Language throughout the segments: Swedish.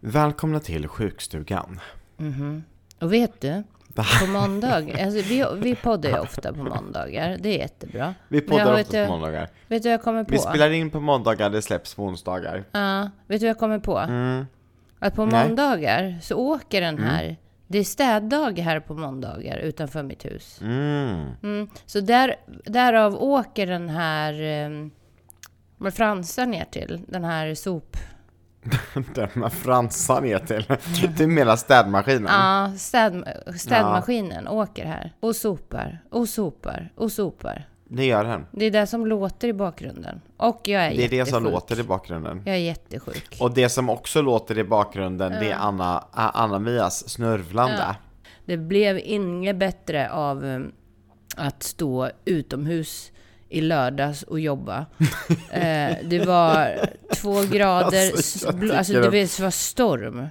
Välkomna till sjukstugan. Och vet du, på måndag, alltså vi, vi poddar ju ofta på måndagar, det är jättebra. Vi poddar du- på måndagar. Vet du vad jag kommer på? Vi spelar in på måndagar, det släpps på onsdagar. Ja, vet du vad jag kommer på? Att på Mm. Nej. måndagar så åker den här, det är städdag här på måndagar utanför mitt hus. Mm. Mm. Så där, därav åker den här um, med fransar ner till, den här sop... Den med fransar ner till. Du menar städmaskinen? Ja, städ, städmaskinen åker här och sopar och sopar och sopar. Det gör den. Det är det som låter i bakgrunden. Och jag är Det är det som jättesjuk. låter i bakgrunden. Jag är jättesjuk. Och det som också låter i bakgrunden, det är Anna, Anna-Mias snörvlande. Det blev inget bättre av um, att stå utomhus i lördags och jobba. eh, det var två grader, Alltså, jag bl- alltså det var storm.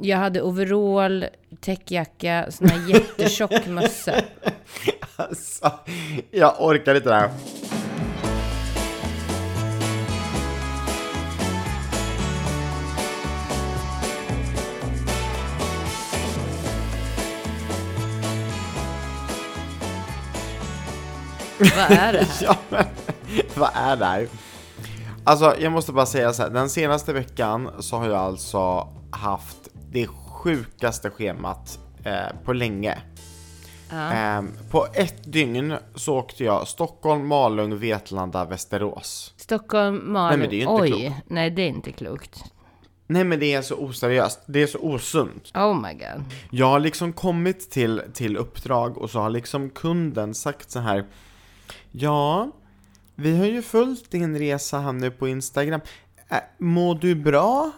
Jag hade overall, täckjacka, sån här jättetjock mössa. Alltså, jag orkar inte det här. Vad är det här? Ja, men vad är det här? Alltså, jag måste bara säga så här. Den senaste veckan så har jag alltså haft det sjukaste schemat eh, på länge. Eh, på ett dygn så åkte jag Stockholm, Malung, Vetlanda, Västerås. Stockholm, Malung. Nej, men det är ju inte Oj, klokt. nej det är inte klokt. Nej men det är så oseriöst, det är så osunt. Oh my god. Jag har liksom kommit till, till uppdrag och så har liksom kunden sagt så här Ja, vi har ju följt din resa här nu på Instagram. Äh, mår du bra?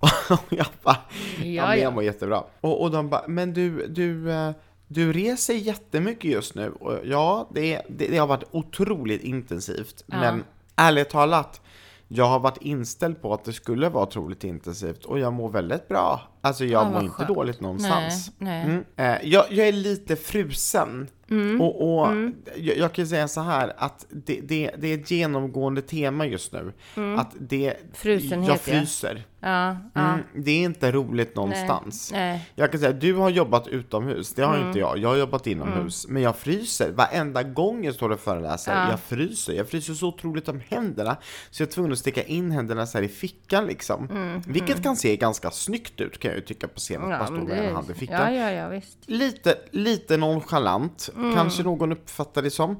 Och jag bara, ja, Ja, men ja. jag mår jättebra. Och, och de bara, men du, du, eh, du reser jättemycket just nu. Och ja, det, det, det har varit otroligt intensivt. Men ärligt talat, jag har varit inställd på att det skulle vara otroligt intensivt och jag mår väldigt bra. Alltså jag Ja, mår inte dåligt någonstans. Nej, nej. Mm. Eh, jag, jag är lite frusen. Mm. Och, och Jag, jag kan säga så här att det, det, det är ett genomgående tema just nu. Att det, Mm. Frusenhet, jag ja. fryser. Ja, ja. Mm, det är inte roligt någonstans. Nej. Jag kan säga, du har jobbat utomhus, det har Mm. inte jag. Jag har jobbat inomhus. Men jag fryser. Varenda gång jag står och föreläser, Ja. jag fryser. Jag fryser så otroligt om händerna, så jag är tvungen att sticka in händerna så här i fickan liksom. Vilket kan se ganska snyggt ut kan jag ju tycka på scenen. Mm, Ja, bara stå med en hand i fickan. Ja, ja. Lite, lite nonchalant, Mm. kanske någon uppfattar det som.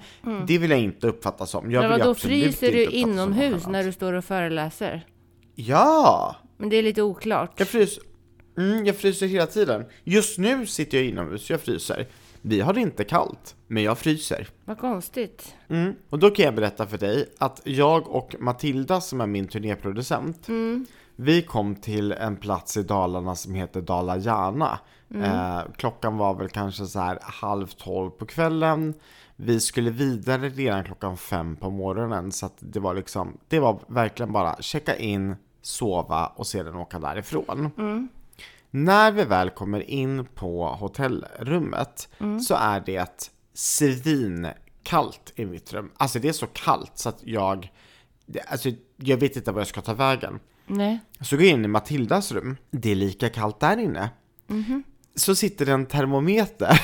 Det vill jag inte uppfatta som. Jag Men absolut fryser du inomhus när du står och föreläser? Ja! Men det är lite oklart. Jag fryser, mm, jag fryser hela tiden. Just nu sitter jag inomhus, jag fryser. Vi har det inte kallt, men jag fryser. Vad konstigt. Mm. Och då kan jag berätta för dig att jag och Matilda som är min turnéproducent, vi kom till en plats i Dalarna som heter Dala-Järna. Eh, klockan var väl kanske så här halv tolv på kvällen. Vi skulle vidare redan klockan fem på morgonen så att det var liksom, det var verkligen bara checka in, sova och sedan åka därifrån. När vi väl kommer in på hotellrummet så är det svinkallt i mitt rum. Alltså det är så kallt så att jag, alltså jag vet inte var jag ska ta vägen. Nej. Så går jag in i Matildas rum, det är lika kallt där inne. Så sitter det en termometer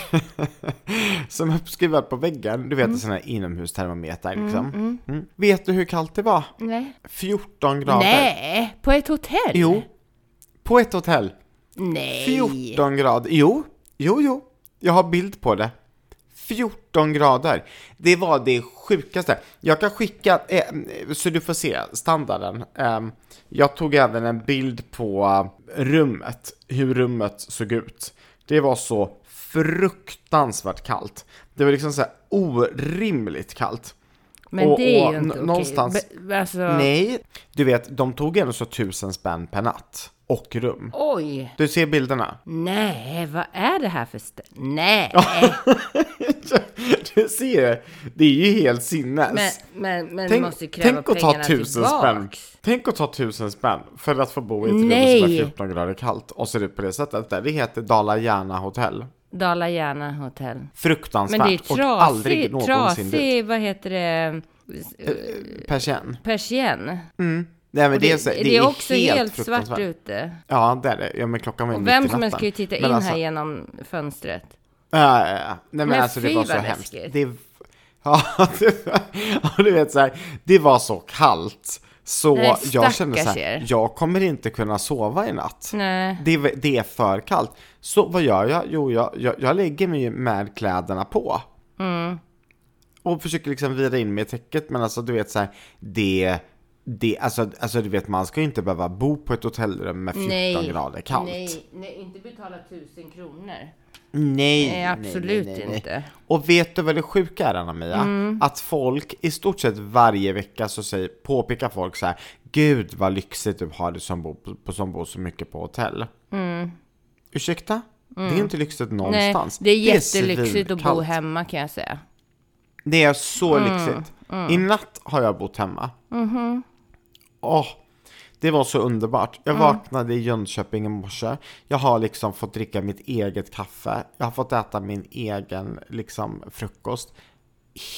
som är uppskruvad på väggen. Du vet en sån här inomhustermometer liksom. Mm. Vet du hur kallt det var? Nej. 14 grader. Nej, på ett hotell? Jo. På ett hotell. Nej. 14 grader. Jo, jo, jo. Jag har bild på det. 14 grader. Det var det sjukaste. Jag kan skicka, eh, så du får se standarden. Eh, jag tog även en bild på rummet, hur rummet såg ut. Det var så fruktansvärt kallt. Det var liksom så här orimligt kallt. Men Och- det är ju inte okej. någonstans- Be- alltså, Nej, du vet, de tog ändå så tusen spänn per natt. Och rum. Oj. Du ser bilderna. Nej, vad är det här för stä- Nej. du ser, det är ju helt sinnes. Men, men, men du tänk, måste kräva tänk att ta tusen spänn. Tänk att ta tusen spänn för att få bo i ett rum som är 14 grader kallt och ser ut på det sättet. Där. Det heter Dala Järna hotell. Dala Järna hotell. Fruktansvärt. Men det är och aldrig trasig, någonsin dit. trasig, vad heter det, Persienn. persienn. Nej, men det, det, är, så- det är också helt, svart fruktansvärt. ute. Ja, det är det. Ja, men klockan var ju Och mitt vem i som helst natten. ska ju titta in Men alltså- här genom fönstret. Ja, ja, ja. Nej men, Men alltså det var så hemskt. Det, ja, det, du vet så här, det var så kallt. Så Nej, jag kände så här, jag kommer inte kunna sova i natt. Nej. Det, det är för kallt. Så vad gör jag? Jo, jag, jag, jag lägger mig med kläderna på. Mm. Och försöker liksom vira in mig i täcket, men alltså du vet så här, det, det, alltså, alltså du vet man ska ju inte behöva bo på ett hotellrum med 14 Nej. grader kallt. Nej, nej, inte betala tusen kronor. Nej, Nej, absolut inte. Och vet du vad det sjuka är Anna-Mia? Mm. Att folk i stort sett varje vecka så säger, påpekar folk så här, Gud vad lyxigt du har det som bor, på, som bor så mycket på hotell. Ursäkta? Det är inte lyxigt Mm. Nej, någonstans. det är jättelyxigt att bo hemma kan jag säga. Det är så Mm, lyxigt. I natt har jag bott hemma. Mhm. Åh, det var så underbart. Jag Mm. vaknade i Jönköping i morse. Jag har liksom fått dricka mitt eget kaffe. Jag har fått äta min egen liksom, frukost.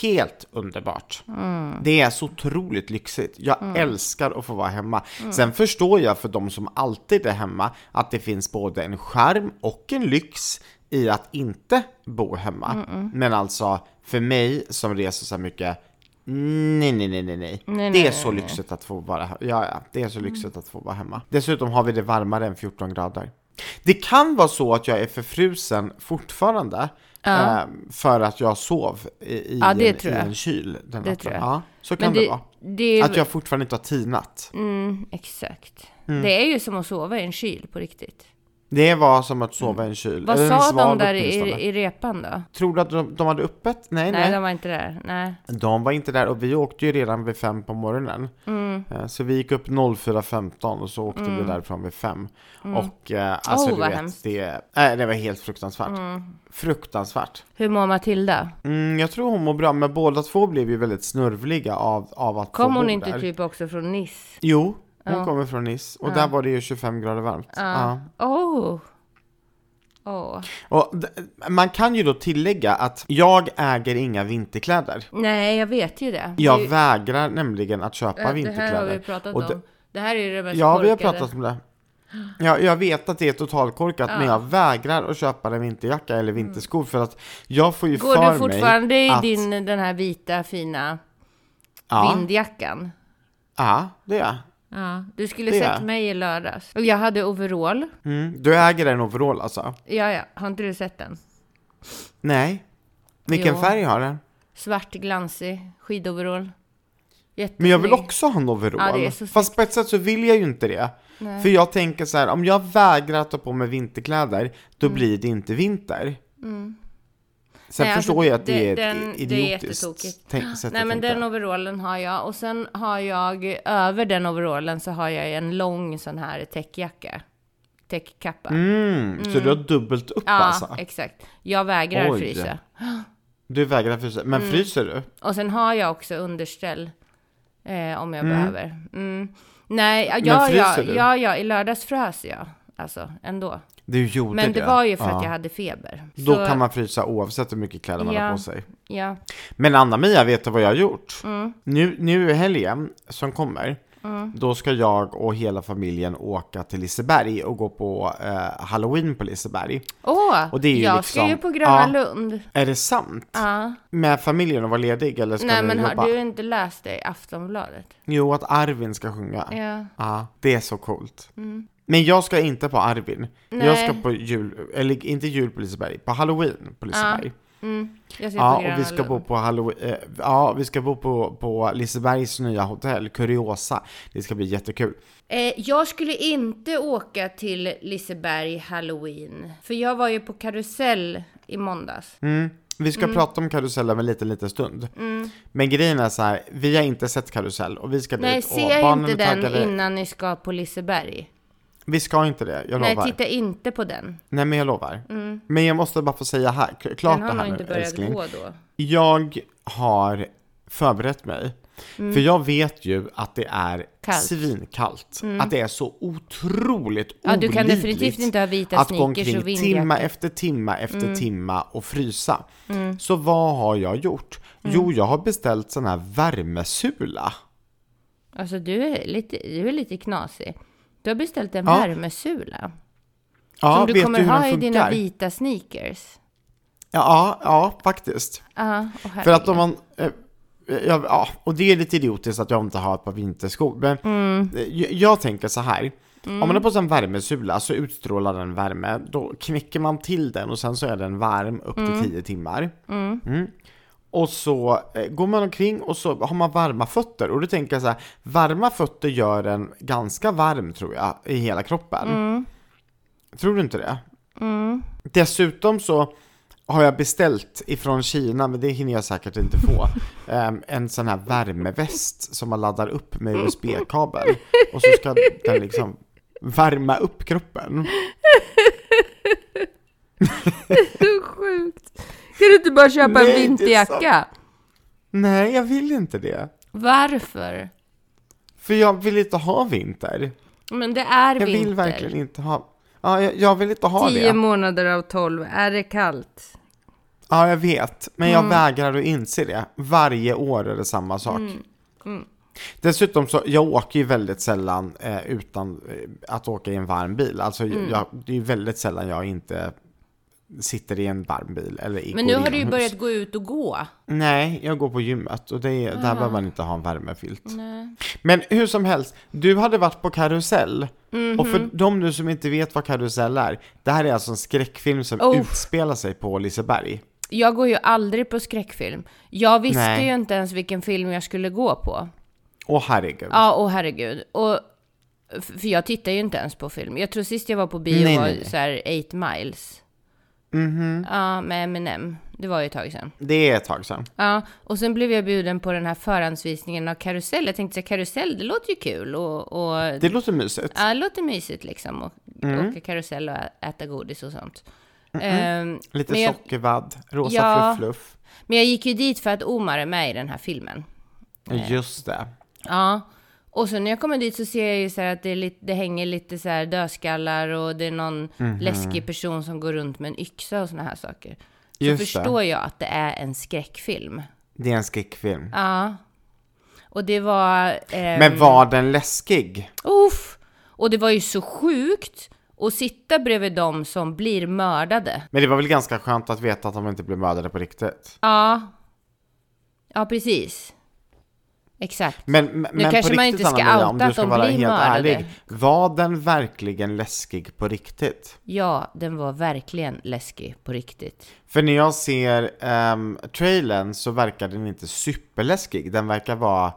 Helt underbart. Mm. Det är så otroligt lyxigt. Jag älskar att få vara hemma. Sen förstår jag för de som alltid är hemma att det finns både en charm och en lyx i att inte bo hemma. Men alltså, för mig som reser så här mycket, nej, nej, nej, nej, nej. Nej, det är nej, så lyxigt att få vara. Ja, ja, det är så lyxigt att få vara hemma. Dessutom har vi det varmare än 14 grader. Det kan vara så att jag är förfrusen fortfarande. Eh, för att jag sov i, i, Ja, en, i en kyl den Det natten. Ja, så kan det, det, vara. det är... Att jag fortfarande inte har tinat. Mm, exakt. Mm. Det är ju som att sova i en kyl på riktigt. Det var som att sova i en kyl. Vad Eller en sa de där åtminstone. i, i repan då? Tror du att de, de hade öppet? Nej, Nej, nej. de var inte där. Nej. De var inte där och vi åkte ju redan vid fem på morgonen. Mm. Eh, Så vi gick upp 04.15 och så åkte vi därifrån vid fem. Och eh, alltså Oh, du vad vet, hemskt. det, nej, det var helt fruktansvärt. Fruktansvärt. Hur mår Matilda? Mm, jag tror hon mår bra, men båda två blev ju väldigt snurvliga av, av att Kom få hon bo inte där. typ också från Nice? Jo, hon Ja. kommer från Nice och där var det ju 25 grader varmt. Ja. Oh. Åh. Och man kan ju då tillägga att jag äger inga vinterkläder. Nej, jag vet ju det. Jag det, vägrar nämligen att köpa det här har vinterkläder. vi pratat Och det- om. Det här är ju det mest Ja, vi har korkade. pratat om det. Ja, jag vet att det är totalkorkat, men jag vägrar att köpa en vinterjacka eller vinterskor för att jag får ju Går för du fortfarande mig i att... din, den här vita fina Ja, vindjackan? ja, det är jag. Ja. Du skulle Det sett mig i lördags. Och jag hade overall. Mm. Du äger en overall alltså? Ja, ja. Har inte du sett den? Nej. Vilken Jo. färg har den? Svart, glansig skidoverall. Men jag vill också ha en overall. Ja, Fast på ett sätt så vill jag ju inte det. För jag tänker så här, om jag vägrar ta på mig vinterkläder, då blir det inte vinter. Sen Mm. Nej, alltså, förstår jag att det, det- är ett den- det är idiotiskt jättetokigt. tänk, sätt Nej men den overallen har jag och sen har jag över den overallen så har jag en lång sån här täckjacka. Täckkappa. Mm, så du har dubbelt upp Ja, alltså? exakt. Jag vägrar Oj. frysa. Du vägrar frysa, men Mm. fryser du? Och sen har jag också underställ eh, om jag Mm. behöver. Mm. Nej, ja, ja, ja, ja, ja, i lördags frös jag. Alltså, ändå. Du gjorde Men det var ju för ja. att jag hade feber. Då Så, kan man frysa oavsett hur mycket kläder man Ja. har på sig. Ja. Men Anna-Mia, vet du vad jag har gjort? Mm. Nu, nu i helgen som kommer, då ska jag och hela familjen åka till Liseberg och gå på eh, Halloween på Liseberg. Åh, Och det är ju jag liksom- ska ju på Gröna ja. Lund. Är det sant? Ja. Med familjen och vara ledig eller ska Nej ni men jobba? har du inte läst det i Aftonbladet? Jo, att Arvin ska sjunga. Ja, Ja. det är så coolt. Men jag ska inte på Arvin. Jag Nej. ska på jul, eller inte jul på Liseberg, på Halloween på Liseberg. Mm. Jag Ja, på Gröna och vi ska bo på Halloween, eh, ja, vi ska bo på, på Lisebergs nya hotell, Curiosa. Det ska bli jättekul. Eh, jag skulle inte åka till Liseberg Halloween. För jag var ju på karusell i måndags. Mm. Vi ska prata om karusell om en liten, liten stund. Men grejen är så här, vi har inte sett karusell och vi ska Nej, dit och se inte den taggade. innan ni ska på Liseberg. Vi ska inte det, jag Nej, lovar. titta inte på den. Nej, men jag lovar. Men jag måste bara få säga här, k- klart Den det har här nog nu, inte börjat älskling. gå då. Jag har förberett mig. Mm. För jag vet ju att det är Kallt. svinkallt. Att det är så otroligt Ja, du kan olidligt definitivt inte ha vita att gå sneakers omkring och. Mm. timma efter timma efter timma och frysa. Så vad har jag gjort? Mm. Jo, jag har beställt sån här värmesula. Alltså du är lite, du är lite knasig. Du har beställt en Ja. värmesula. Ja, som du kommer du ha i dina vita sneakers. Ja, ja, faktiskt. Och För att om man... Eh, ja, ja, och det är lite idiotiskt att jag inte har ett par vinterskor. Men Mm. eh, jag, jag tänker så här. Om man har på sig en värmesula så utstrålar den värme. Då knäcker man till den och sen så är den varm upp till 10 timmar. Mm. Och så eh, går man omkring och så har man varma fötter. Och då tänker jag så här, varma fötter gör en ganska varm tror jag i hela kroppen. Tror du inte det? Dessutom så har jag beställt ifrån Kina, men det hinner jag säkert inte få, em, en sån här värmeväst som man laddar upp med USB-kabel. Och så ska den liksom värma upp kroppen. Så sjukt. Kan du inte bara köpa Nej, en vinterjacka? Nej, jag vill inte det. Varför? För jag vill inte ha vinter. Men det är Jag vinter. vill verkligen inte ha... Ja, jag, jag vill inte ha Tio det. månader av tolv. Är det kallt? Ja, jag vet. Men Mm. jag vägrar att inse det. Varje år är det samma sak. Mm. Dessutom så, jag åker ju väldigt sällan eh, utan eh, att åka i en varm bil. Alltså, Mm. jag, det är ju väldigt sällan jag inte sitter i en varm bil eller i Men nu har du ju börjat gå ut och gå. Nej, jag går på gymmet och det är, där behöver man inte ha en värmefilt. Nej. Men hur som helst, du hade varit på karusell. Och för de nu som inte vet vad karusell är, det här är alltså en skräckfilm som Oh. utspelar sig på Liseberg. Jag går ju aldrig på skräckfilm. Jag visste Nej. ju inte ens vilken film jag skulle gå på. Åh herregud. Ja, och herregud. Och, för jag tittar ju inte ens på film. Jag tror sist jag var på bio Nej, var nej, nej. så här 8 miles. Ja, med Eminem. Det var ju ett tag sedan. Det är ett tag sedan. Ja, och sen blev jag bjuden på den här förhandsvisningen av karusell. Jag tänkte så karusell, det låter ju kul. Och, och Det låter mysigt. ja, det låter mysigt liksom. Och åka karusell och äta godis och sånt. Ehm, Lite jag- sockervadd, rosa Ja. fluff fluff. Men jag gick ju dit för att Omar är med i den här filmen. Just det. Ja, och så när jag kommer dit så ser jag ju så att det, lite, det hänger lite så här dödskallar och det är någon Mhm. läskig person som går runt med en yxa och såna här saker. Så Just det. förstår jag att det är en skräckfilm. Det är en skräckfilm. Ja. Och det var... ehm, Men var den läskig? Uff! Och det var ju så sjukt att sitta bredvid dem som blir mördade. Men det var väl ganska skönt att veta att de inte blev mördade på riktigt. Ja. Ja, precis. Exakt. Men, men men kanske man inte ska outa du att ska de vara blir helt mördade. ärlig. Var den verkligen läskig på riktigt? Ja, den var verkligen läskig på riktigt. För när jag ser um, trailern så verkar den inte superläskig. Den verkar vara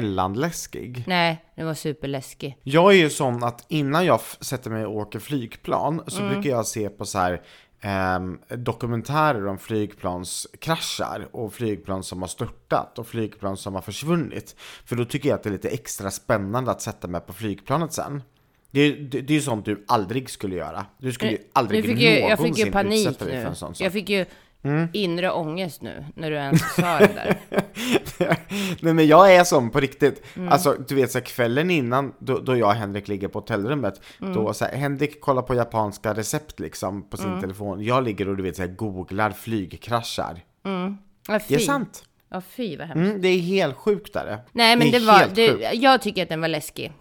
mellanläskig. Nej, den var superläskig. Jag är ju sån att innan jag sätter mig och åker flygplan så Mm. brukar jag se på så här ehm, dokumentärer om flygplanskraschar och flygplan som har störtat och flygplan som har försvunnit. För då tycker jag att det är lite extra spännande att sätta mig på flygplanet sen. Det är, det, det är ju sånt du aldrig skulle göra. Du skulle ju aldrig Nu fick jag, jag någonsin fick ju panik utsätta dig för nu. en sån sak. Jag fick ju Mm. inre ångest nu, när du ens sa det där. Nej men jag är sån på riktigt. Mm. Alltså du vet så här, kvällen innan då, då jag och Henrik ligger på hotellrummet. Mm. Då så här, Henrik kollar på japanska recept liksom på Mm. sin telefon. Jag ligger och du vet så här, googlar flygkraschar. Ja, fy. Det är sant. Ja, fy vad hemskt. Mm, det är helt sjukt där. Nej, men det det, var, det, jag tycker att den var läskig.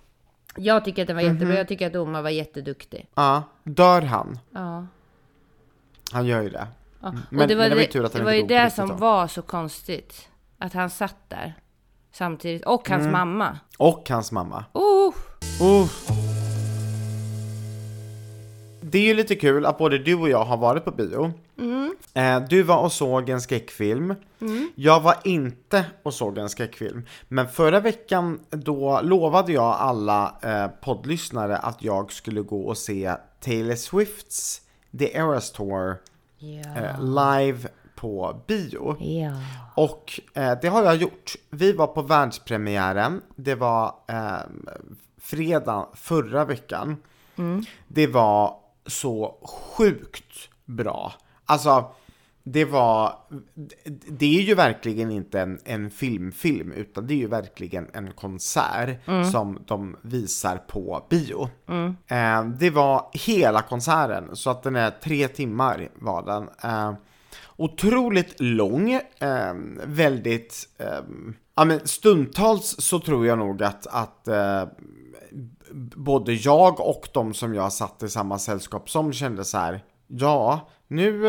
Jag tycker att den var jättebra. Jag tycker att Omar var jätteduktig. Ja, dör han? Ja. Han gör ju det. Ja. Men- och det men var, det var ju det, tur att det han var ju det som då. var så konstigt. Att han satt där samtidigt. Och Mm. hans mamma. Och hans mamma. Oh! Oh. Det är ju lite kul att både du och jag har varit på bio. Eh, du var och såg en skräckfilm. Jag var inte och såg en skräckfilm. Men förra veckan då lovade jag alla eh, poddlyssnare att jag skulle gå och se Taylor Swifts The Eras Tour Ja. eh, live på bio. Ja. Och eh, det har jag gjort. Vi var på världspremiären. Det var eh, fredag förra veckan. Det var så sjukt bra. Alltså, det var... Det är ju verkligen inte en, en filmfilm, utan det är ju verkligen en konsert som de visar på bio. Eh, det var hela konserten, så att den är tre timmar var den. Eh, otroligt lång, eh, väldigt, ja men stundtals så tror jag nog att, att både jag och de som jag satt i samma sällskap som kände så här, ja, nu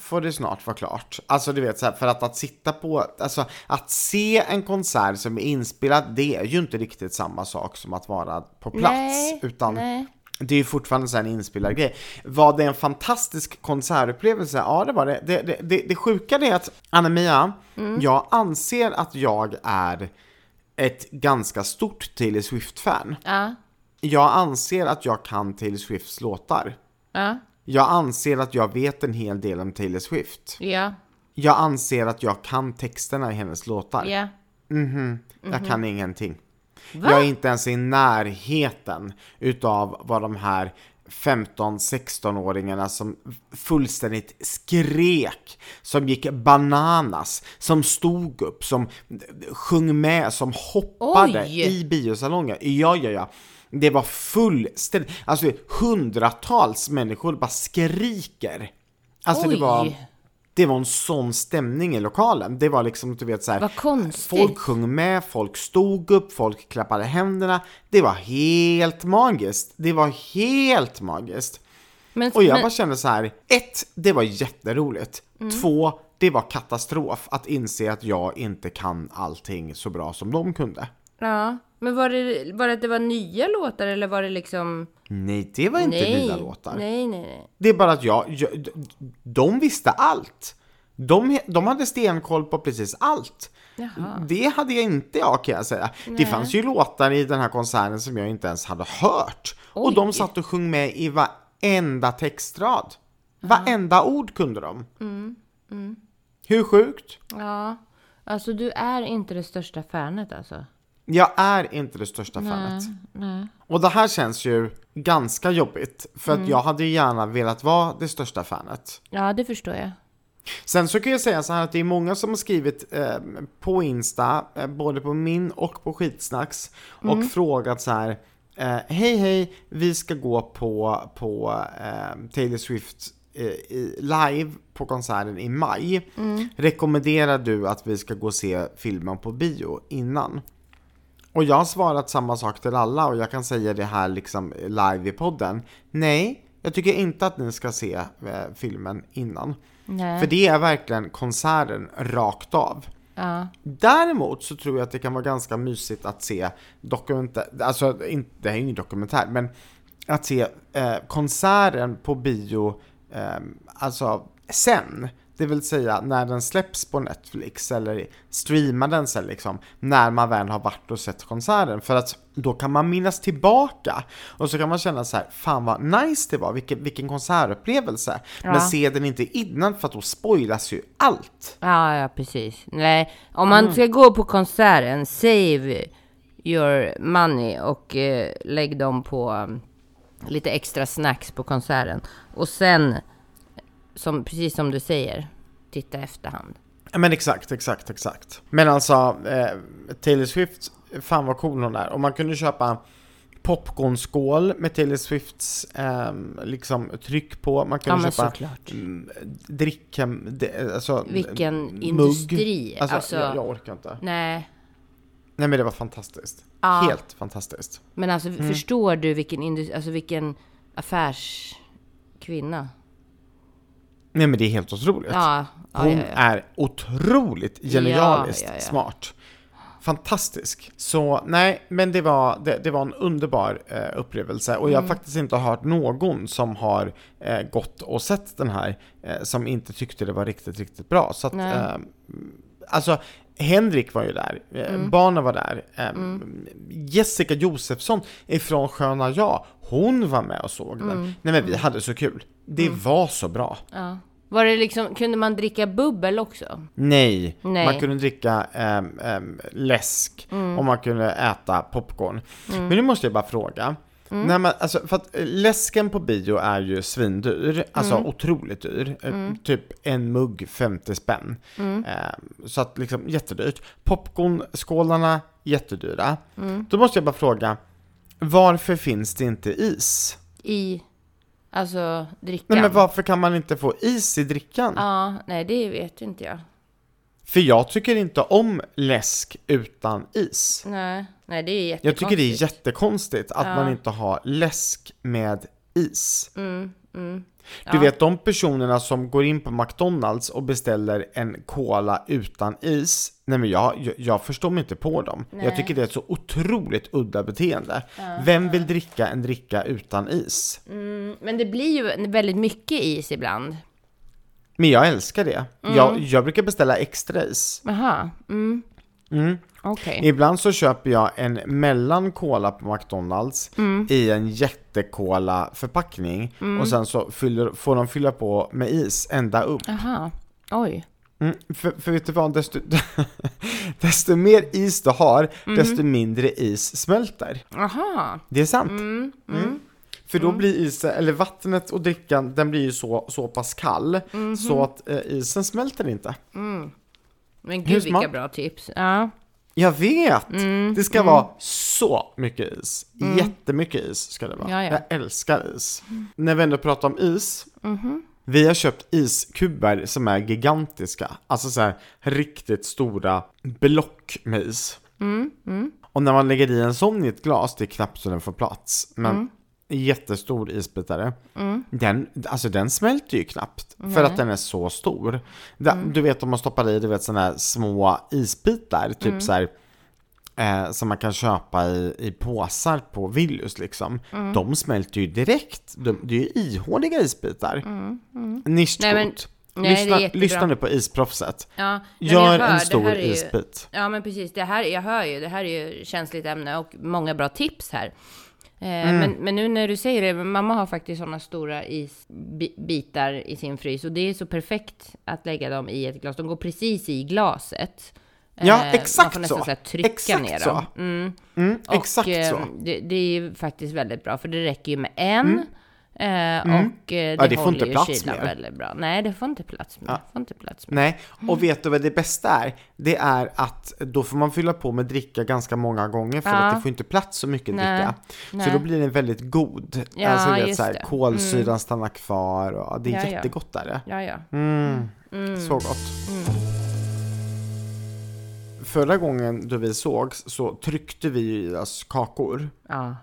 får det snart vara klart. Alltså du vet så här, för att, att sitta på, alltså att se en konsert som är inspelad, det är ju inte riktigt samma sak som att vara på plats. Nej, utan nej. det är ju fortfarande så en inspelad grej. Var det en fantastisk konsertupplevelse? Ja, det var det. Det, det, det, det sjuka är att, Anna-Mia, jag anser att jag är ett ganska stort Taylor Swift-fan. Ja, Jag anser att jag kan Taylor Swifts låtar. ja, Jag anser att jag vet en hel del om Taylor Swift. ja, Jag anser att jag kan texterna i hennes låtar. ja. Jag kan ingenting. Va? Jag är inte ens i närheten utav vad de här 15-16-åringarna som fullständigt skrek, som gick bananas, som stod upp, som sjöng med, som hoppade Oj! i biosalonger. Ja, ja, ja. Det var fullständigt, alltså hundratals människor bara skriker. Alltså det Oj. var, det var en sån stämning i lokalen. Det var liksom, du vet så här, Vad konstigt. Folk sjöng med, folk stod upp, folk klappade händerna. Det var helt magiskt. Det var helt magiskt. Men, Och jag men, bara kände så här, ett, det var jätteroligt. Mm. Två, det var katastrof att inse att jag inte kan allting så bra som de kunde. ja, men var det, var det att det var nya låtar eller var det liksom... Nej, det var inte nej, nya låtar. Nej, nej, nej. Det är bara att jag, jag de visste allt. De, de hade stenkoll på precis allt. Jaha. Det hade jag inte jag kan jag säga. Det fanns ju låtar i den här konserten som jag inte ens hade hört. Och Oj. de satt och sjöng med i varenda textrad. Varenda ord kunde de. Mm, Hur sjukt? Ja, alltså du är inte det största fanet alltså. Jag är inte det största fanet. Nej. Och det här känns ju ganska jobbigt. För Mm. att jag hade ju gärna velat vara det största fanet. Ja, det förstår jag. Sen så kan jag säga så här att det är många som har skrivit eh, på Insta, eh, både på min och på Skitsnacks, och frågat så här eh, Hej hej, vi ska gå på, på eh, Taylor Swift eh, i, live på konserten i maj. Rekommenderar du att vi ska gå och se filmen på bio innan? Och jag har svarat samma sak till alla och jag kan säga det här liksom live i podden. Nej, jag tycker inte att ni ska se eh, filmen innan. Nej. För det är verkligen konserten rakt av. Ja. Däremot så tror jag att det kan vara ganska mysigt att se dokumentär, alltså inte, det här är ingen dokumentär, men att se eh, konserten på bio, eh, alltså sen. Det vill säga när den släpps på Netflix eller streamar den sen liksom, när man väl har varit och sett konserten. För att då kan man minnas tillbaka och så kan man känna så här, fan vad nice det var, vilken, vilken konsertupplevelse. Ja. Men se den inte innan för att då spoilas ju allt. Ja, ja, precis. Nej, om man ska gå på konserten, save your money och eh, lägg dem på um, lite extra snacks på konserten. Och sen, som, precis som du säger, titta efterhand. Ja, Men exakt, exakt, exakt. Men alltså, eh, Taylor Swift, fan vad cool hon är. Och man kunde köpa popcornskål med Taylor Swifts eh, liksom tryck på. Man Ja, kunde men köpa såklart. mm, dricka, de- alltså Vilken mugg. industri. Alltså, Alltså, jag, jag orkar inte. Nej, Nej men det var fantastiskt. Ja. Helt fantastiskt. men alltså Mm. förstår du vilken, industri, alltså vilken affärskvinna? Nej men det är helt otroligt. Ja, ja, Hon ja, är otroligt genialiskt smart. Fantastisk. Så nej, men det var, det, det var en underbar eh, upplevelse och Mm. jag har faktiskt inte hört någon som har eh, gått och sett den här eh, som inte tyckte det var riktigt, riktigt bra. Så att, Nej. eh, alltså Henrik var ju där, eh, Mm. barnen var där, eh, Jessica Josefsson ifrån Sköna Jag, hon var med och såg Mm. den. Nej men vi hade så kul. Det var så bra. ja. Var det liksom, kunde man dricka bubbel också? Nej, Nej. man kunde dricka ehm, ehm, läsk och man kunde äta popcorn. Men nu måste jag bara fråga. När man, alltså, för att eh, läsken på bio är ju svindyr, alltså otroligt dyr. Eh, Typ en mugg 50 spänn. Ehm, så att liksom jättedyrt. Popcornskålarna jättedyra. Då måste jag bara fråga, varför finns det inte is? I... Alltså drickan. Nej men varför kan man inte få is i drickan? Ja, nej det vet inte jag. För jag tycker inte om läsk utan is. Nej, nej det är Jag jättekonstigt. tycker det är jättekonstigt att man inte har läsk med is. Mm, mm. Du vet de personerna som går in på McDonalds och beställer en cola utan is. Nej men jag, jag, jag förstår mig inte på dem. Jag tycker det är ett så otroligt udda beteende. Vem vill dricka en dricka utan is? Mm, men det blir ju väldigt mycket is ibland. Men jag älskar det. Mm. Jag, jag brukar beställa extra is. Jaha, mm. Mm. Okej. Ibland så köper jag en mellan cola på McDonalds Mm. i en jättecola förpackning och sen så fyller, får de fylla på med is ända upp. Jaha, oj. Mm, för, för vet du vad, desto, desto mer is du har, Mm. desto mindre is smälter. Jaha. Det är sant. Mm, mm. För då blir isen, eller vattnet och drickan, den blir ju så, så pass kall så att eh, isen smälter inte. Men gud vilka bra tips. Ja. Jag vet! Mm, Det ska vara så mycket is. Jättemycket is ska det vara. Ja, ja. Jag älskar is. När vi ändå pratar om is. Mhm. Vi har köpt iskuber som är gigantiska. Alltså så här riktigt stora block med is. Mm, Och när man lägger i en sån i ett glas, det är knappt så den får plats. Men Mm. Jättestor isbitare. Den, alltså den smälter ju knappt. För att den är så stor. Da- Mm. Du vet om man stoppar i du vet, såna här små isbitar. Typ Mm. så här. Eh, som man kan köpa i, i påsar på Willys liksom. Mm. De smälter ju direkt. De, det är ju ihåliga isbitar. Mm. Nej, Nischkort. nej, lyssna, lyssna nu på isproffset. Ja, nej, Gör hör, en stor ju- isbit. Ja, men precis. Det här, jag hör ju, det här är ju känsligt ämne och många bra tips här. Eh, Mm. men, men nu när du säger det, mamma har faktiskt sådana stora isbitar i sin frys och det är så perfekt att lägga dem i ett glas. De går precis i glaset. Ja, Eh, man exakt får nästan så. trycka Exakt ner dem. Mm. Mm, Och, exakt eh, så. Det, det är ju faktiskt väldigt bra, för det räcker ju med en. Eh, Och eh, det, Mm. Ja, det får inte ju plats kylan mer. väldigt bra. Nej, det får inte plats med. Får inte plats med. Nej, Mm. och vet du vad det bästa är? Det är att då får man fylla på med dricka ganska många gånger för Ja. att det får inte plats så mycket Nej, dricka. Så nej. då blir den väldigt god. Ja, alltså, just så här, det. Mm. kolsyran stannar kvar och det är Ja, ja. jättegott är det. Ja, ja. Mm, så gott. Förra gången då vi sågs så tryckte vi i oss kakor. Ja.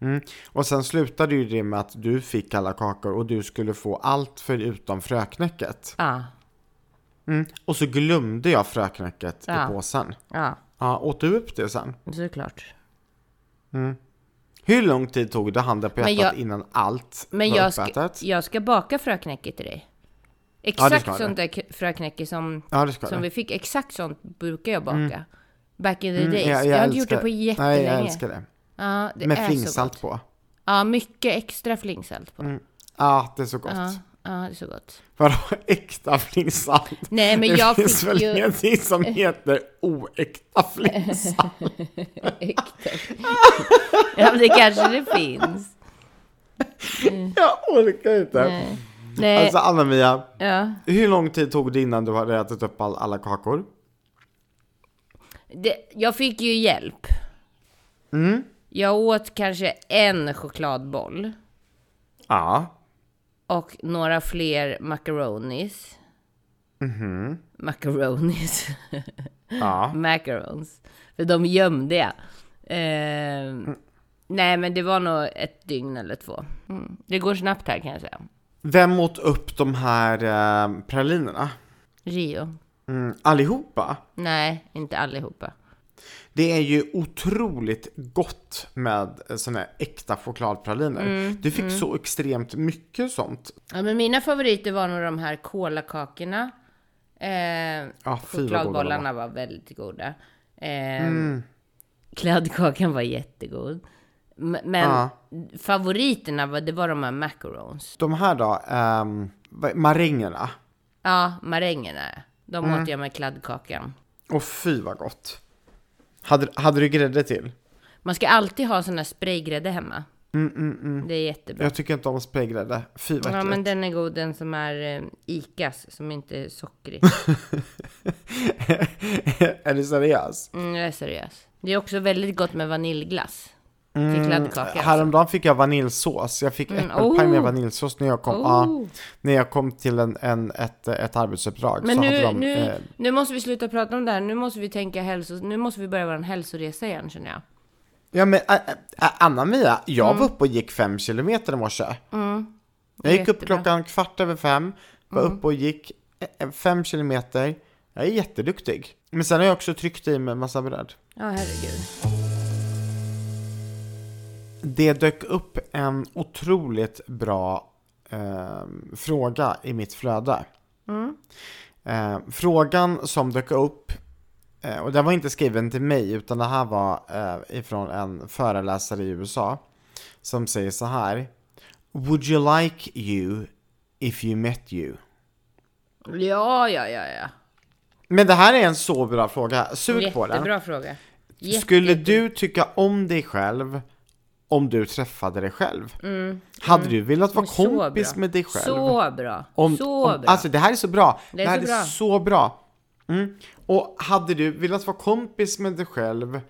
Mm. Och sen slutade ju det med att du fick alla kakor och du skulle få allt förutom fröknäcket. Ja. Mm. Och så glömde jag fröknäcket Ja. i påsen. Ja, Ja, åt du upp det sen? såklart. Hur lång tid tog det handen på hjärtat jag- innan allt Men var jag ska, uppätet? jag ska baka fröknäcke till dig. Exakt ska du. sånt där fröknäcke som, Ja, ska som vi fick, exakt sånt brukar jag baka. Back in the Mm, days. jag- jag, jag har inte gjort det på jättelänge. Nej, jag älskar det. Ja, det Med är så flingsalt gott. på. Ja, mycket extra flingsalt på. Ja, det är så gott. Ja, ja, det är så gott. Vadå äkta flingsalt? Nej, men det jag finns fick väl ju- ingenting som heter oäkta flingsalt? Äkta. ja, men det kanske det finns. jag orkar inte. Nej. Nej, Alltså Anna-Mia, ja. hur lång tid tog det innan du hade ätit upp all, alla kakor? Det, jag fick ju hjälp. Mm. Jag åt kanske en chokladboll. Ja. Och några fler macaronis. Mhm. Macaronis. Ja. Macarons. För de gömde jag. Eh, Nej, men det var nog ett dygn eller två. Mm. Det går snabbt här kan jag säga. Vem åt upp de här eh, pralinerna? Rio. Mm, allihopa? Nej, inte allihopa. Det är ju otroligt gott med såna här äkta chokladpraliner. Mm, du fick så extremt mycket sånt. Ja, men mina favoriter var nog de här kolakakorna. Eh, de chokladbollarna var väldigt goda. Eh, Kladdkakan var jättegod. Men Ja. favoriterna var, det var de här macarons. De här då, vad- marängerna. Ja, marängerna. De Mm. åt jag med kladdkakan. Och fy vad gott. Hade, hade du grädde till? Man ska alltid ha sån här spraygrädde hemma. Det är jättebra. Jag tycker inte om spraygrädde. Fy vad Ja, äckligt. men den är god, den som är eh, Icas, som inte är sockrig. är du seriös? Mm, jag är seriös. Det är också väldigt gott med vaniljglass. Alltså. Häromdagen fick jag vaniljsås. Jag fick Mm, äppelpaj med oh. vaniljsås när jag kom, Oh. när jag kom till en, en, ett, ett arbetsuppdrag. Men nu, de, nu, eh, nu måste vi sluta prata om det här. Nu måste vi tänka hälso... Nu måste vi börja vår hälsoresa igen känner jag. Ja men Anna-Mia, jag Mm. var uppe och gick fem kilometer i morse. Jag gick upp. Mm. klockan kvart över fem, var uppe och gick fem kilometer. Jag är jätteduktig. Men sen har jag också tryckt i mig massa bröd. Ja, herregud. Det dök upp en otroligt bra eh, fråga i mitt flöde. Eh, frågan som dök upp, eh, och den var inte skriven till mig utan det här var eh, ifrån en föreläsare i USA som säger så här. Would you like you if you met you? Ja, ja, ja, ja. Men det här är en så bra fråga. Sug på den. Jättebra fråga. Jätte, Skulle du tycka om dig själv om du träffade dig själv? Hade du velat vara Mm. Så kompis bra. med dig själv? Så bra. Om, så om, bra. Alltså det här är så bra. Det är här så bra. är så bra. Mm. Och hade du velat vara kompis med dig själv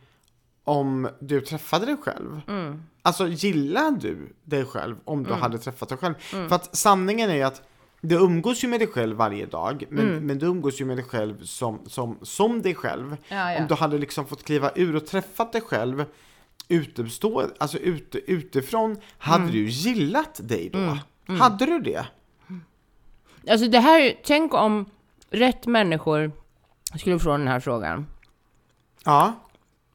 om du träffade dig själv? Mm. Alltså gillar du dig själv om du hade träffat dig själv? För att sanningen är ju att du umgås ju med dig själv varje dag, men, Mm. men du umgås ju med dig själv som, som, som dig själv. Ja, ja. Om du hade liksom fått kliva ur och träffat dig själv utestå, alltså ute, utifrån, hade Mm. du gillat dig då? Hade du det? Alltså det här, tänk om rätt människor skulle få den här frågan. Ja.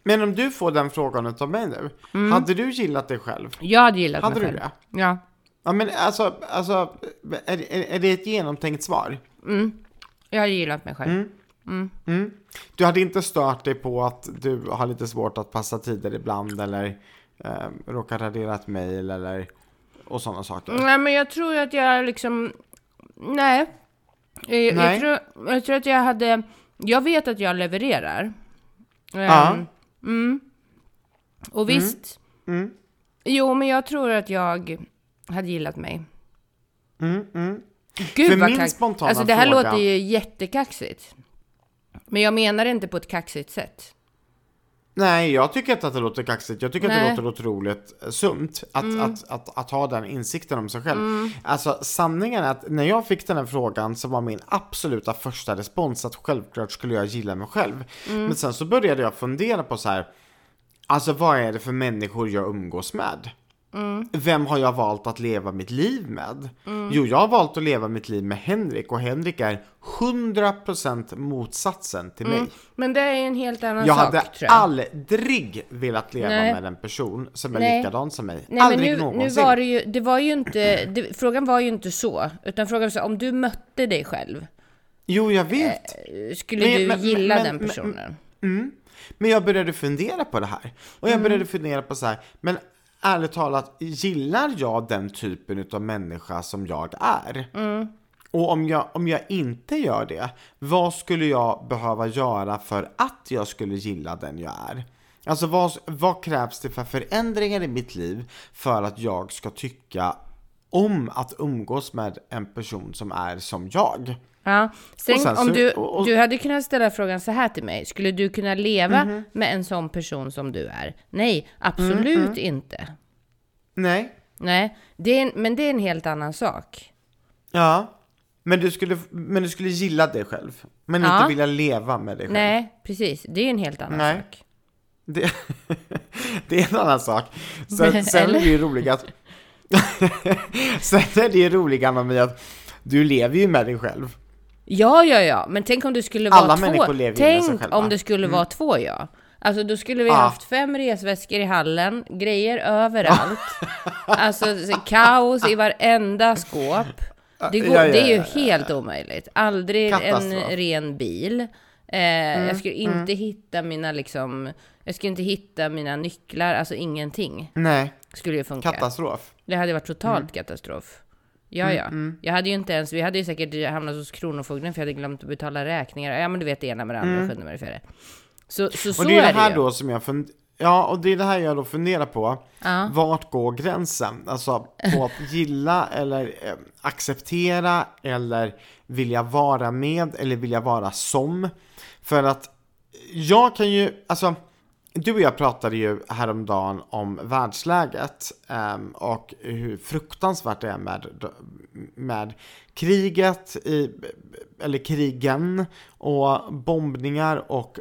Men om du får den frågan utav mig nu, hade du gillat dig själv? Jag hade gillat Hade mig du själv. det? Ja. Ja men alltså, alltså är, är, är det ett genomtänkt svar? Jag hade gillat mig själv. Mm. Du hade inte stört dig på att du har lite svårt att passa tider ibland eller eh, råkar radera ett mejl eller och sådana saker? Nej, men jag tror att jag liksom... Nej. Eh, Jag, Nej. Jag, tror, jag tror att jag hade... Jag vet att jag levererar. Ja. Ehm, Mm. Och visst. Mm. Jo, men jag tror att jag hade gillat mig. Mm, mm. Gud För vad min kax- spontana Alltså det här fråga- låter ju jättekaxigt. Men jag menar det inte på ett kaxigt sätt. Nej, jag tycker inte att det låter kaxigt. Jag tycker att Nej. det låter otroligt eh, sunt att, att, att, att ha den insikten om sig själv. Alltså sanningen är att när jag fick den här frågan så var min absoluta första respons att självklart skulle jag gilla mig själv. Men sen så började jag fundera på så här. Alltså vad är det för människor jag umgås med? Vem har jag valt att leva mitt liv med? Jo, jag har valt att leva mitt liv med Henrik och Henrik är 100% motsatsen till mig. Men det är en helt annan Jag sak, hade jag. aldrig velat leva Nej. med en person som är Nej. likadan som mig. Nej, men aldrig nu, nu någonsin. var det ju, det var ju inte, det, frågan var ju inte så. Utan frågan var så, om du mötte dig själv, Jo, jag vet. skulle Men- du men- gilla men- den men- personen? Mm. Men jag började fundera på det här. Och Mm. jag började fundera på så här, men ärligt talat, gillar jag den typen av människa som jag är? Mm. Och om jag, om jag inte gör det, vad skulle jag behöva göra för att jag skulle gilla den jag är? Alltså vad, vad krävs det för förändringar i mitt liv för att jag ska tycka om att umgås med en person som är som jag? Ja. Sen, sen om du, och- och- du hade kunnat ställa frågan så här till mig. Skulle du kunna leva Mhm. med en sån person som du är? Nej, absolut Mm, inte. Nej, Nej, det är en, men det är en helt annan sak. Ja, men du skulle, men du skulle gilla dig själv. Men Ja. inte vilja leva med dig själv. Nej, precis. Det är en helt annan Nej. sak. Det, det är en annan sak. Sen, sen är det ju roligt att... sen är det ju roligt Anna Mia, att du lever ju med dig själv. Ja, ja, ja, men tänk om det skulle vara Alla två. människor lever med sig Tänk själva. Mm. om det skulle vara två, ja. Alltså då skulle vi Ja. haft fem resväskor i hallen, grejer överallt. alltså så- kaos i varenda skåp. Det, går, Ja, ja, det är ju ja, helt omöjligt. Aldrig en Katastrof. Mm, ren bil. Eh, jag skulle inte hitta mina liksom, jag skulle inte hitta mina nycklar, alltså ingenting Nej, skulle ju funka. katastrof. Det hade varit totalt Mm. katastrof. Ja, ja. Jag hade ju inte ens, vi hade ju säkert hamnat hos Kronofogden för jag hade glömt att betala räkningar. Ja, men du vet det ena med det andra, mm. sjunde med det fjärde. Så, så, så Och det är det här ju. då som jag fund... Ja, och det är det här jag då funderar på. Ja. Vart går gränsen? Alltså på att gilla eller eh, acceptera eller vilja vara med eller vilja vara som. För att jag kan ju, alltså du och jag pratade ju häromdagen om världsläget um, och hur fruktansvärt det är med, med kriget, i, eller krigen och bombningar och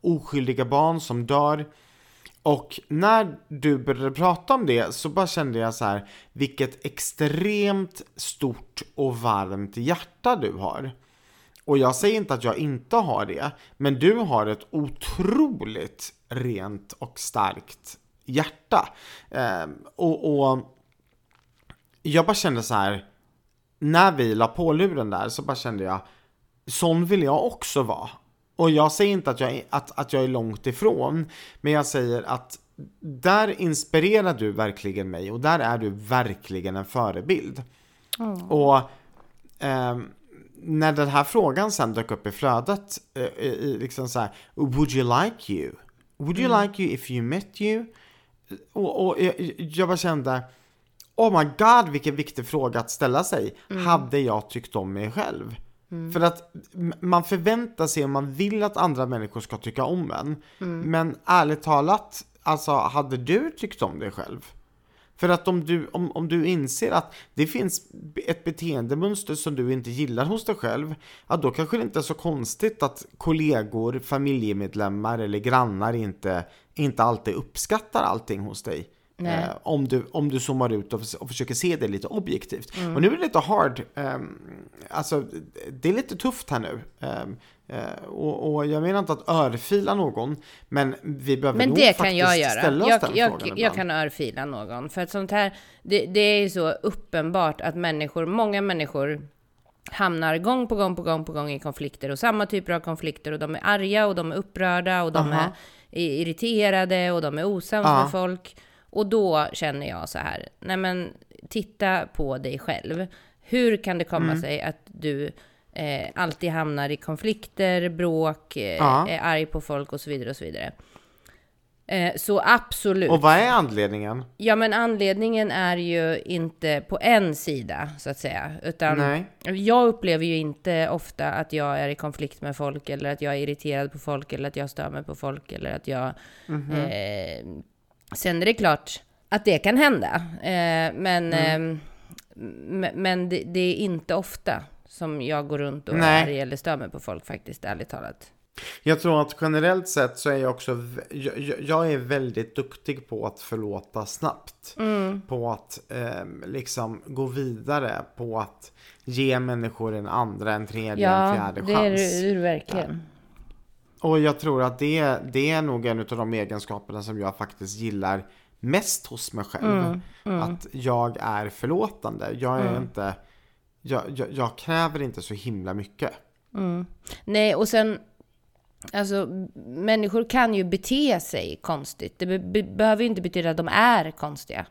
oskyldiga barn som dör. Och när du började prata om det så bara kände jag så här, vilket extremt stort och varmt hjärta du har. Och jag säger inte att jag inte har det, men du har ett otroligt rent och starkt hjärta. Eh, och, och, jag bara kände så här, när vi la på luren där så bara kände jag, sån vill jag också vara. Och jag säger inte att jag, är, att, att jag är långt ifrån, men jag säger att där inspirerar du verkligen mig och där är du verkligen en förebild. Mm. Och eh, när den här frågan sen dök upp i flödet, eh, i, liksom så här, would you like you? Would you mm. like you if you met you? Och, och jag, jag bara kände, oh my god vilken viktig fråga att ställa sig. Mm. Hade jag tyckt om mig själv? Mm. För att man förväntar sig och man vill att andra människor ska tycka om en. Mm. Men ärligt talat, alltså hade du tyckt om dig själv? För att om du, om, om du inser att det finns ett beteendemönster som du inte gillar hos dig själv, ja då kanske det inte är så konstigt att kollegor, familjemedlemmar eller grannar inte, inte alltid uppskattar allting hos dig. Eh, om, du, om du zoomar ut och, och försöker se det lite objektivt. Mm. Och nu är det lite hard, eh, alltså det är lite tufft här nu. Eh, och, och, jag menar inte att örfila någon, men vi behöver men nog det kan jag göra. ställa oss jag, den jag, frågan jag, ibland. kan örfila någon. För att sånt här, det, det är ju så uppenbart att människor, många människor hamnar gång på gång på gång på gång i konflikter och samma typer av konflikter och de är arga och de är upprörda och de Aha. är irriterade och de är osams med folk. Och då känner jag så här, nej men titta på dig själv. Hur kan det komma mm. sig att du eh, alltid hamnar i konflikter, bråk, eh, ja. är arg på folk och så vidare och så vidare. Eh, så absolut. Och vad är anledningen? Ja, men anledningen är ju inte på en sida, så att säga. Utan Nej. jag upplever ju inte ofta att jag är i konflikt med folk, eller att jag är irriterad på folk, eller att jag stör mig på folk, eller att jag mm -hmm. eh, Sen är det klart att det kan hända. Eh, men mm. eh, men det, det, är inte ofta som jag går runt och Nej. är eller stör mig på folk faktiskt, ärligt talat. Jag tror att generellt sett så är jag också, jag, jag är väldigt duktig på att förlåta snabbt. Mm. På att eh, liksom gå vidare, på att ge människor en andra, en tredje, ja, en fjärde chans. Ja, det är du verkligen. Ja. Och jag tror att det, det är nog en av de egenskaperna som jag faktiskt gillar mest hos mig själv. Mm, mm. Att jag är förlåtande. Jag är mm. inte, jag, jag, jag, kräver inte så himla mycket. Mm. Nej, och sen, alltså människor kan ju bete sig konstigt. Det be behöver ju inte betyda att de är konstiga.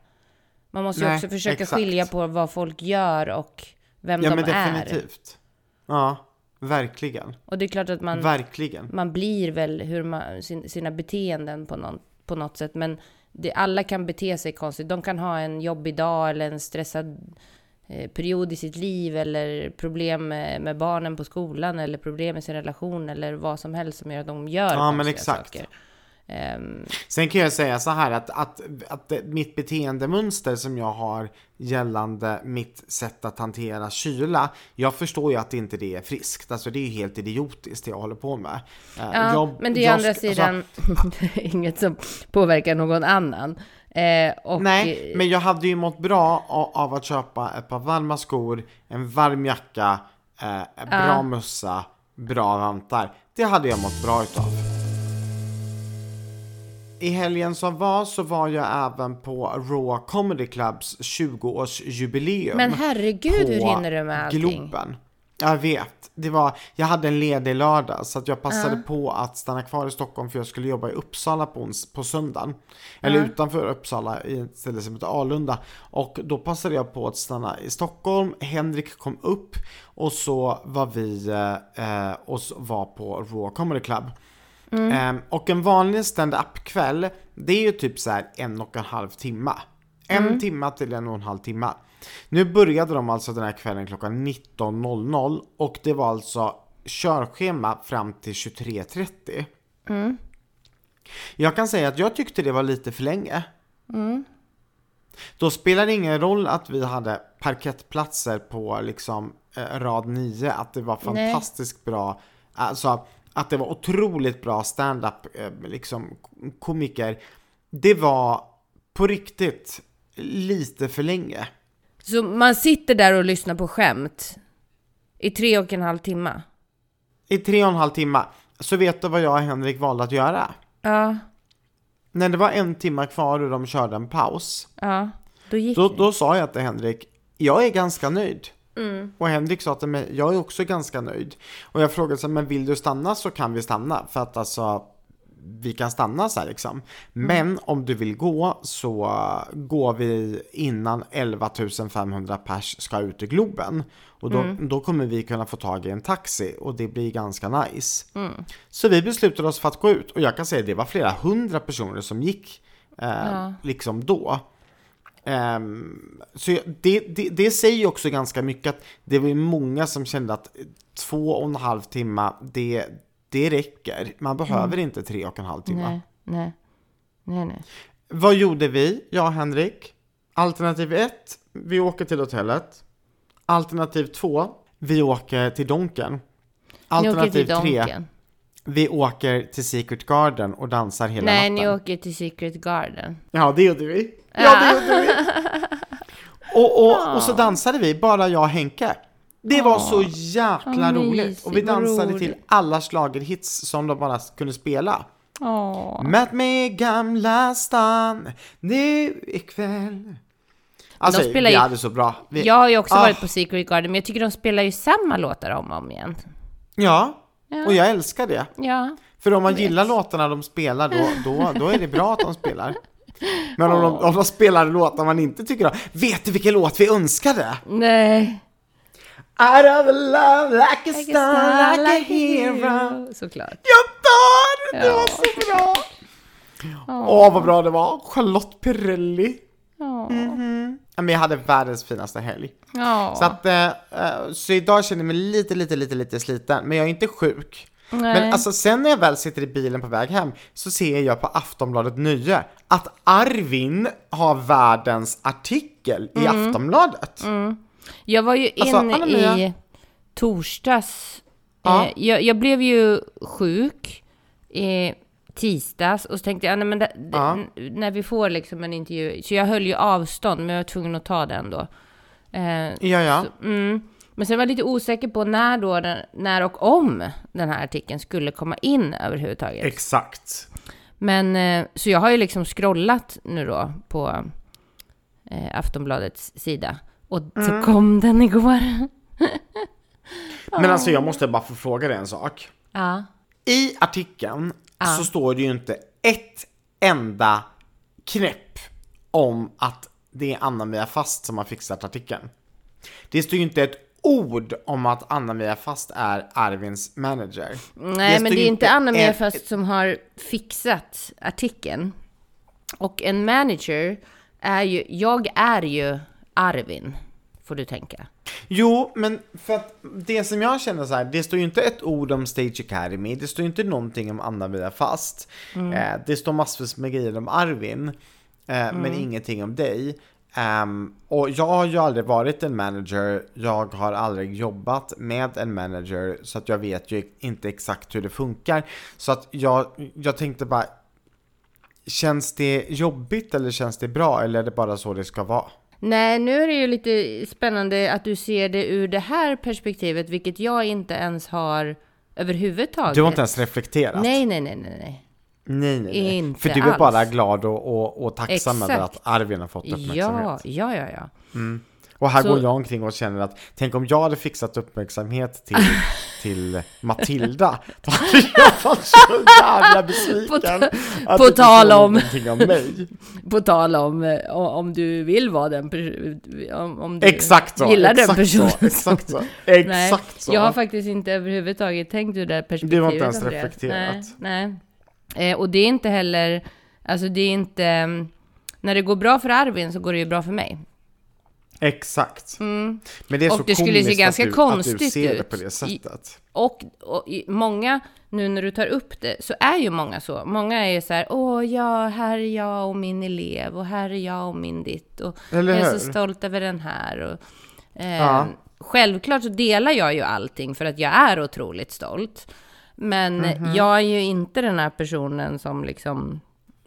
Man måste ju Nej, också försöka exakt. skilja på vad folk gör och vem ja, de är. Ja, men definitivt. Ja. Verkligen. Och det är klart att man, Verkligen. man blir väl hur man, sin, sina beteenden på, någon, på något sätt. Men det, alla kan bete sig konstigt. De kan ha en jobbig dag eller en stressad period i sitt liv eller problem med, barnen på skolan eller problem med sin relation eller vad som helst som gör att de gör ja, men exakt. saker. Um, Sen kan jag säga så här att, att, att mitt beteendemönster som jag har gällande mitt sätt att hantera kyla. Jag förstår ju att inte det är friskt. Alltså det är ju helt idiotiskt det jag håller på med. Eh, ja, jag, men det är å andra alltså- sidan alltså, inget som påverkar någon annan. Eh, och, Nej, men jag hade ju mått bra av, att köpa ett par varma skor, en varm jacka, eh, bra ja. mössa, bra vantar. Det hade jag mått bra utav i helgen som var så var jag även på Raw Comedy Clubs 20-årsjubileum. Men herregud, hur hinner du med allting? Globen. Jag vet. Det var, jag hade en ledig lördag så att jag passade uh. på att stanna kvar i Stockholm för jag skulle jobba i Uppsala på, på söndagen. Eller uh. utanför Uppsala i ett ställe som heter Alunda. Och då passade jag på att stanna i Stockholm. Henrik kom upp och så var vi eh, och var på Raw Comedy Club. Mm. Um, och en vanlig stand-up-kväll, det är ju typ så här en och en halv timme. En mm. timme till en och en halv timme. Nu började de alltså den här kvällen klockan 19.00 och det var alltså körschema fram till 23.30. Mm. Jag kan säga att jag tyckte det var lite för länge. Mm. Då spelar det ingen roll att vi hade parkettplatser på liksom eh, rad 9, att det var Nej. fantastiskt bra, alltså att det var otroligt bra stand-up eh, liksom komiker. Det var på riktigt lite för länge. Så man sitter där och lyssnar på skämt i tre och en halv timme? I tre och en halv timme. Så vet du vad jag och Henrik valde att göra? Ja, När det var en timme kvar och de körde en paus, ja. Då gick då, då sa jag till Henrik, jag är ganska nöjd. Och Henrik sa till mig, jag är också ganska nöjd. Och jag frågade så men vill du stanna så kan vi stanna. För att alltså, vi kan stanna så här liksom. Men om du vill gå så går vi innan 11 500 pers ska ut i Globen. Och då, då kommer vi kunna få tag i en taxi och det blir ganska nice. Så vi beslutade oss för att gå ut och jag kan säga att det var flera hundra personer som gick eh, liksom då. Ehm, så det, det, det säger också ganska mycket att det var många som kände att två och en halv timme, det, det räcker. Man behöver inte tre och en halv timme. Nej, nej. Nej, nej. Vad gjorde vi, jag och Henrik? Alternativ ett, vi åker till hotellet. Alternativ två, vi åker till Donken. Alternativ till tre, Donken. vi åker till Secret Garden och dansar hela Nej, natten. ni åker till Secret Garden. Ja, det gjorde vi. Ja, det gjorde vi. Och, och, och så dansade vi, bara jag och Henke. Det var så jäkla Vad roligt. mysigt, Och vi dansade till alla schlagerhits som de bara kunde spela. Åh. Möt mig i Gamla stan nu ikväll. Alltså, spelar vi ju- hade så bra. Vi, Jag har ju också Ah. varit på Secret Garden, men jag tycker de spelar ju samma låtar om och om igen. ja, och jag älskar det. Ja. För om man gillar låtarna de spelar, då, då, då är det bra att de spelar. Men om de, om de spelar låtar man inte tycker om, vet du vilken låt vi önskade? Nej. Out of love like a star, like a hero. Såklart. Jag dör! Det Ja. var så bra! Åh, vad bra det var. Charlotte Perrelli. Ja. Ja, Men jag hade världens finaste helg. Så att, eh, eh, så idag känner jag mig lite, lite, lite, lite sliten. Men jag är inte sjuk. Nej. Men alltså sen när jag väl sitter i bilen på väg hem så ser jag på Aftonbladet Nye att Arvin har världens artikel i Aftonbladet. Jag var ju Alltså, in Anna-Mia. i torsdags. Ja. Eh, jag, jag blev ju sjuk i tisdags och så tänkte jag, nej, men det, Ja. när vi får liksom en intervju, så jag höll ju avstånd, men jag var tvungen att ta den då. Eh, Ja, ja. mm. Men sen var jag lite osäker på när då, den, när och om den här artikeln skulle komma in överhuvudtaget. Exakt. Men så så jag har ju liksom scrollat nu då på eh, Aftonbladets sida. Och så kom den igår. Men alltså jag måste bara få fråga dig en sak. Ja. I artikeln så står det ju inte ett enda knäpp om att det är Anna-Mia Fast som har fixat artikeln. Det står ju inte ett ord om att Anna-Mia Fast är Arvins manager. Nej, men står det är inte Anna-Mia ett- Fast som har fixat artikeln. Och en manager är ju, jag är ju Arvin, får du tänka. Jo, men för att det som jag känner så här, det står ju inte ett ord om Stage Academy, det står ju inte någonting om Anna-Mia Fast. Eh, det står massvis med grejer om Arvin, eh, men ingenting om dig. Ehm, och jag har ju aldrig varit en manager, jag har aldrig jobbat med en manager, så att jag vet ju inte exakt hur det funkar. Så att jag, jag tänkte bara, känns det jobbigt eller känns det bra, eller är det bara så det ska vara? Nej, nu är det ju lite spännande att du ser det ur det här perspektivet, vilket jag inte ens har överhuvudtaget. Du har inte ens reflekterat? Nej, nej, nej, nej, nej. Nej, nej, nej. Inte För du är alls. bara glad och, och, och tacksam över Exakt. att Arvin har fått Ja, uppmärksamhet. ja, ja, ja. Och här Så- går jag omkring och känner att tänk om jag hade fixat uppmärksamhet till, till Matilda. Då hade jag varit så jävla besviken. på det inte tal om- om mig. På tal om om du vill vara den per- om, om du Exakt så. gillar exakt den personen. Så, exakt så. Nej, Exakt så. jag har faktiskt inte överhuvudtaget tänkt ur det perspektivet. Du har inte ens reflekterat. Nej, nej. Eh, och det är inte heller, alltså det är inte, mm, när det går bra för Arvin så går det ju bra för mig. Exakt. Men det är Mm. Och så det skulle se ganska att du, konstigt att du ser det ut. på det I- sättet. Och, och i- många, nu när du tar upp det, så är ju många så. Många är så här, åh ja, här är jag och min elev och här är jag och min ditt och Eller jag är hur? så stolt över den här. Och, eh, Ja. Självklart så delar jag ju allting för att jag är otroligt stolt. Men Mhm. jag är ju inte den här personen som liksom,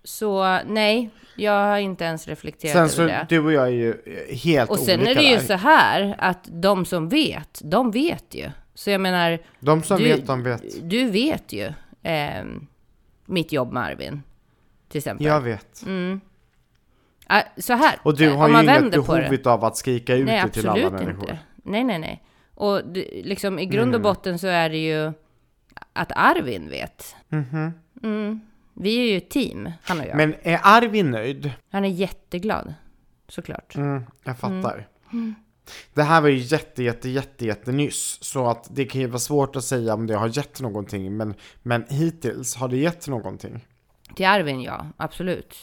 så nej, jag har inte ens reflekterat Sen över så, det. du och jag är ju helt Och sen olika är det ju där. så här att de som vet, de vet ju. Så jag menar, De som du, vet, de vet. Du vet ju eh, mitt jobb med Arvin, till exempel. Jag vet. Mm. Ah, så här, Och du eh, har ju inget behov av att skrika ut Nej, det till alla absolut människor. inte. Nej, nej, nej. Och det, liksom, i grund och botten så är det ju att Arvin vet. Mm. Vi är ju ett team, han och jag. Men är Arvin nöjd? Han är jätteglad, såklart. Mm, jag fattar. Det här var ju jätte, jätte, jätte, jätte nyss. Så att det kan ju vara svårt att säga om det har gett någonting. Men, men hittills, har det gett någonting? Till Arvin, ja, absolut.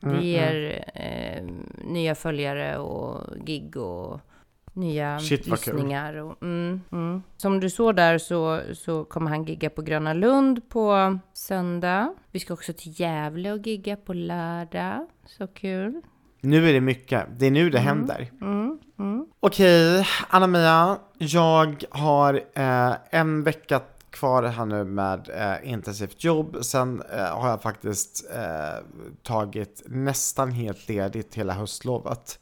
Det Mm, ger eh, nya följare och gig och nya Shit, lyssningar. Och, mm, mm. Som du såg där så, så kommer han gigga på Gröna Lund på söndag. Vi ska också till Gävle och gigga på lördag. Så kul. Nu är det mycket. Det är nu det Mm. händer. Okej, Anna-Mia. Jag har eh, en vecka kvar här nu med eh, intensivt jobb. Sen eh, har jag faktiskt eh, tagit nästan helt ledigt hela höstlovet.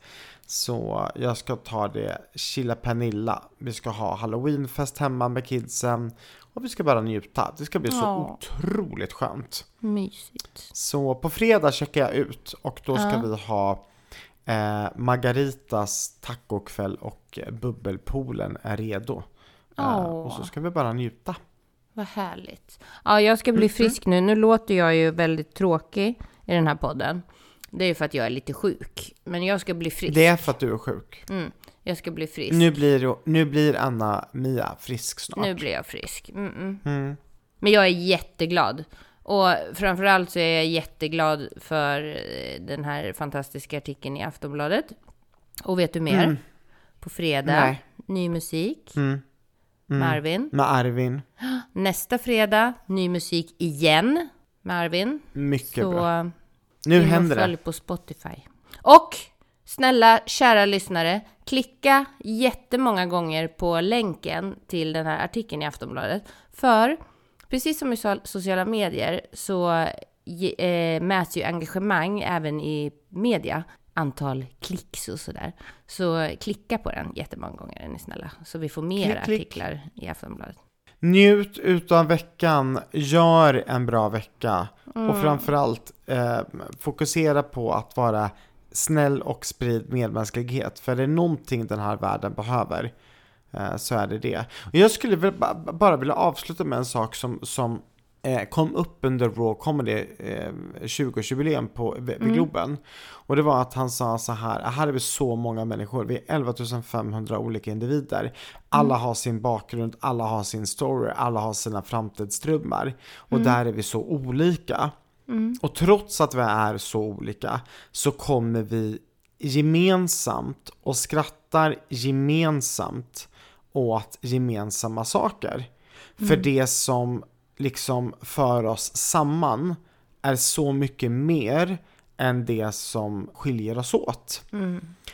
Så jag ska ta det chilla Pernilla. Vi ska ha halloweenfest hemma med kidsen. Och vi ska bara njuta. Det ska bli så Ja. otroligt skönt. Mysigt. Så på fredag checkar jag ut och då ska Ja. vi ha eh, Margaritas tacokväll och eh, bubbelpoolen är redo. Eh, Åh. och så ska vi bara njuta. Vad härligt. Ja, jag ska bli frisk nu. Nu låter jag ju väldigt tråkig i den här podden. Det är ju för att jag är lite sjuk. Men jag ska bli frisk. Det är för att du är sjuk. Mm, jag ska bli frisk. Nu blir, nu blir Anna-Mia frisk snart. Nu blir jag frisk. Mm -mm. Mm. Men jag är jätteglad. Och framförallt så är jag jätteglad för eh, den här fantastiska artikeln i Aftonbladet. Och vet du mer? På fredag, Mm. Nej. ny musik Mm. med Arvin. Med Arvin. Nästa fredag, ny musik igen med Arvin. Mycket så bra. In Nu och händer följ det. på Spotify. Och snälla kära lyssnare, klicka jättemånga gånger på länken till den här artikeln i Aftonbladet. För precis som i so- sociala medier så eh, mäts ju engagemang även i media. Antal klicks och sådär. Så klicka på den jättemånga gånger är ni snälla. Så vi får mer Klick, klick. artiklar i Aftonbladet. Njut utav veckan, gör en bra vecka Mm. och framförallt eh, fokusera på att vara snäll och sprid medmänsklighet. För är det någonting den här världen behöver eh, så är det det. Och jag skulle bara vilja avsluta med en sak som, som kom upp under Raw Comedy eh, 20-årsjubileum på vid, vid Globen. Och det var att han sa så här, här är vi så många människor, vi är 11 500 olika individer. Alla har sin bakgrund, alla har sin story, alla har sina framtidsdrömmar. Och där är vi så olika. Och trots att vi är så olika så kommer vi gemensamt och skrattar gemensamt åt gemensamma saker. För det som liksom för oss samman är så mycket mer än det som skiljer oss åt. Ja,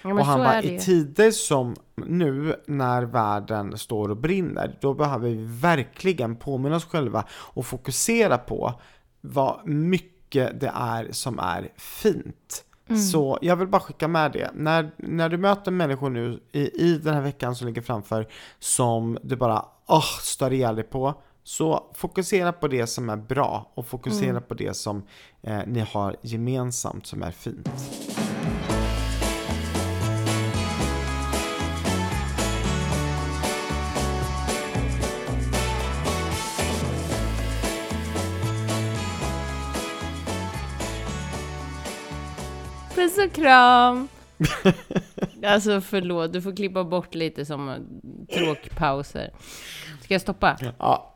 men och han bara, i tider som nu när världen står och brinner, då behöver vi verkligen påminna oss själva och fokusera på vad mycket det är som är fint. Mm. Så jag vill bara skicka med det. När, när du möter människor nu i, i den här veckan som ligger framför som du bara åh, stör ihjäl dig på. Så fokusera på det som är bra och fokusera Mm. på det som eh, ni har gemensamt som är fint. Puss och kram! alltså förlåt, du får klippa bort lite som tråkpauser. Ska jag stoppa? Ja,